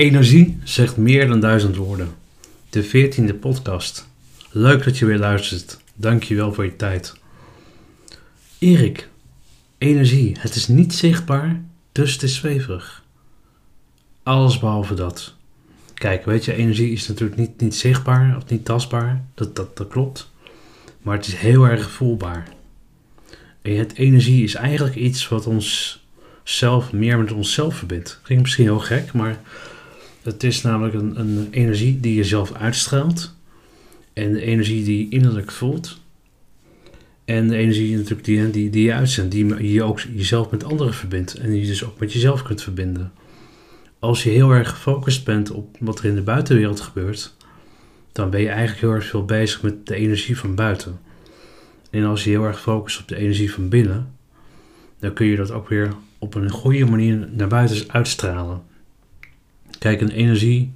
Energie zegt meer dan duizend woorden. De veertiende podcast. Leuk dat je weer luistert. Dank je wel voor je tijd. Erik, energie. Het is niet zichtbaar, dus het is zweverig. Alles behalve dat. Kijk, weet je, energie is natuurlijk niet, niet zichtbaar of niet tastbaar. Dat, dat, dat klopt. Maar het is heel erg voelbaar. En het energie is eigenlijk iets wat ons zelf meer met onszelf verbindt. Klinkt misschien heel gek, maar het is namelijk een, een energie die je zelf uitstraalt. En de energie die je innerlijk voelt. En de energie natuurlijk die, die, die je uitzendt, die je ook jezelf met anderen verbindt. En die je dus ook met jezelf kunt verbinden. Als je heel erg gefocust bent op wat er in de buitenwereld gebeurt, dan ben je eigenlijk heel erg veel bezig met de energie van buiten. En als je heel erg focust op de energie van binnen, dan kun je dat ook weer op een goede manier naar buiten uitstralen. Kijk, een energie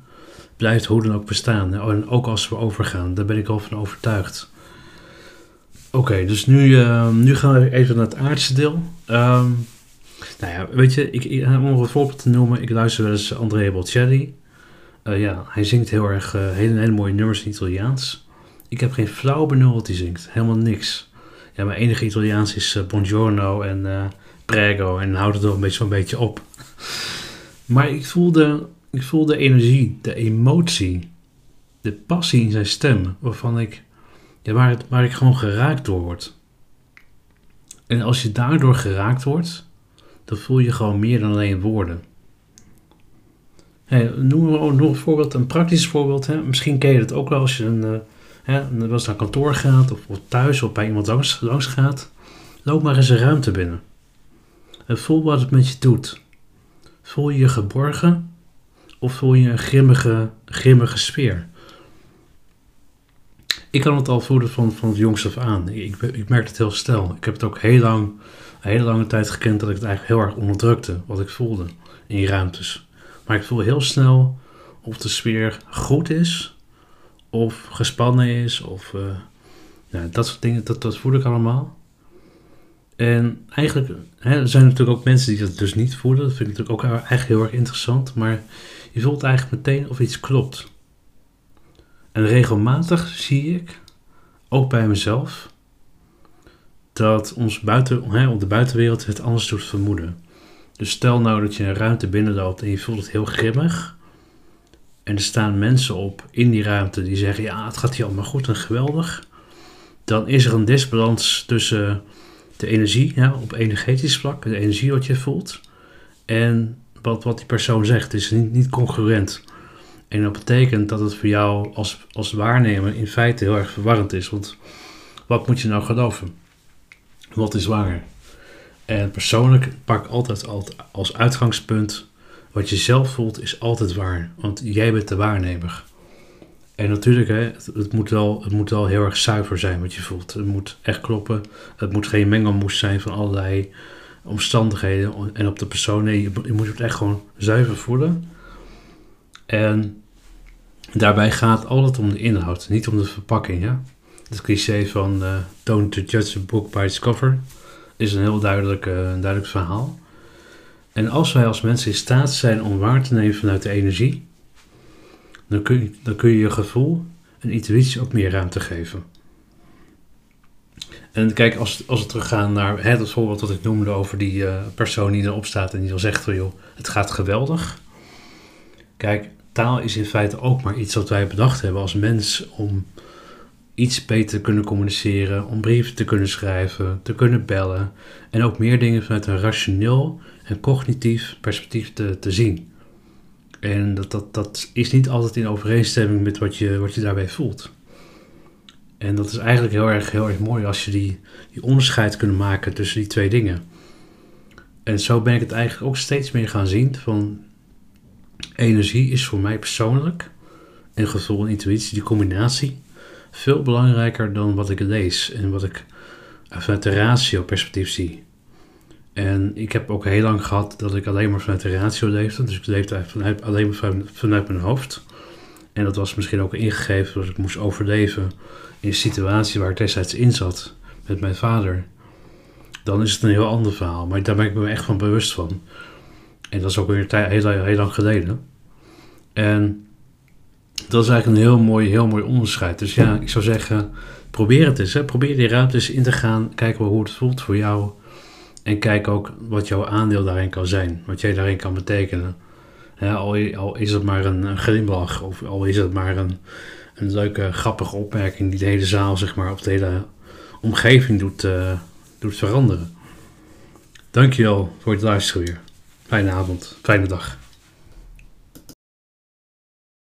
blijft hoe dan ook bestaan. En ook als we overgaan, daar ben ik al van overtuigd. Oké, dus nu, uh, nu gaan we even naar het aardse deel. Um, nou ja, weet je, ik, om een voorbeeld te noemen, ik luister wel eens Andrea Bocelli. Uh, ja, hij zingt heel erg uh, hele, hele mooie nummers in Italiaans. Ik heb geen flauw benul wat hij zingt, helemaal niks. Ja, mijn enige Italiaans is Buongiorno en Prego en houdt het er een beetje, een beetje op. Maar ik voelde ik voel de energie, de emotie, de passie in zijn stem, waarvan ik, waar, ik gewoon geraakt door word. En als je daardoor geraakt wordt, dan voel je gewoon meer dan alleen woorden. Hey, noemen we nog een voorbeeld, een praktisch voorbeeld. Hè? Misschien ken je het ook wel als je een, uh, hè, was naar kantoor gaat of, of, thuis of bij iemand langs, langs gaat. Loop maar eens een ruimte binnen. En voel wat het met je doet. Voel je je geborgen of voel je een grimmige, grimmige sfeer? Ik kan het al voelen van, van het jongs af aan. Ik, ik merk het heel snel. Ik heb het ook heel lang, een hele lange tijd gekend dat ik het eigenlijk heel erg onderdrukte, wat ik voelde in ruimtes. Maar ik voel heel snel of de sfeer goed is, of gespannen is, of uh, nou, dat soort dingen, dat, dat voel ik allemaal. En eigenlijk hè, er zijn natuurlijk ook mensen die dat dus niet voelen. Dat vind ik natuurlijk ook eigenlijk heel erg interessant. Maar je voelt eigenlijk meteen of iets klopt. En regelmatig zie ik, ook bij mezelf, dat ons buiten, hè, op de buitenwereld het anders doet vermoeden. Dus stel nou dat je een ruimte binnenloopt en je voelt het heel grimmig. En er staan mensen op in die ruimte die zeggen: Ja, het gaat hier allemaal goed en geweldig. Dan is er een disbalans tussen de energie, op energetisch vlak, de energie wat je voelt, en wat, wat die persoon zegt. is niet, niet congruent. En dat betekent dat het voor jou als, als waarnemer in feite heel erg verwarrend is. Want wat moet je nou geloven? Wat is waar? En persoonlijk pak altijd als uitgangspunt wat je zelf voelt is altijd waar. Want jij bent de waarnemer. En natuurlijk, hè, het, moet wel, het moet wel heel erg zuiver zijn wat je voelt. Het moet echt kloppen. Het moet geen mengelmoes zijn van allerlei omstandigheden en op de persoon. Nee, je, moet het echt gewoon zuiver voelen. En daarbij gaat het altijd om de inhoud, niet om de verpakking. Ja? Het cliché van uh, don't judge a book by its cover is een heel duidelijk, uh, duidelijk verhaal. En als wij als mensen in staat zijn om waar te nemen vanuit de energie, dan kun je, dan kun je je gevoel en intuïtie ook meer ruimte geven. En kijk, als, als we teruggaan naar hè, het voorbeeld wat ik noemde over die uh, persoon die erop staat en die dan zegt: joh, het gaat geweldig. Kijk, taal is in feite ook maar iets wat wij bedacht hebben als mens om iets beter te kunnen communiceren, om brieven te kunnen schrijven, te kunnen bellen en ook meer dingen vanuit een rationeel en cognitief perspectief te, te zien. En dat, dat, dat is niet altijd in overeenstemming met wat je, wat je daarbij voelt. En dat is eigenlijk heel erg, heel erg mooi als je die, die onderscheid kunt maken tussen die twee dingen. En zo ben ik het eigenlijk ook steeds meer gaan zien van energie is voor mij persoonlijk en gevoel en intuïtie, die combinatie, veel belangrijker dan wat ik lees en wat ik vanuit de ratio perspectief zie. En ik heb ook heel lang gehad dat ik alleen maar vanuit de ratio leefde. Dus ik leefde alleen maar vanuit mijn hoofd. En dat was misschien ook ingegeven dat ik moest overleven in een situatie waar ik destijds in zat met mijn vader. Dan is het een heel ander verhaal. Maar daar ben ik me echt van bewust van. En dat is ook weer heel, heel lang geleden. En dat is eigenlijk een heel mooi, heel mooi onderscheid. Dus ja, ik zou zeggen, probeer het eens. Hè. Probeer die ruimtes in te gaan. Kijk wel hoe het voelt voor jou. En kijk ook wat jouw aandeel daarin kan zijn. Wat jij daarin kan betekenen. al, is het maar een, glimlach. Of al is het maar een, een leuke, grappige opmerking die de hele zaal, zeg maar, of de hele omgeving doet, uh, doet veranderen. Dankjewel voor het luisteren weer. Fijne avond, fijne dag.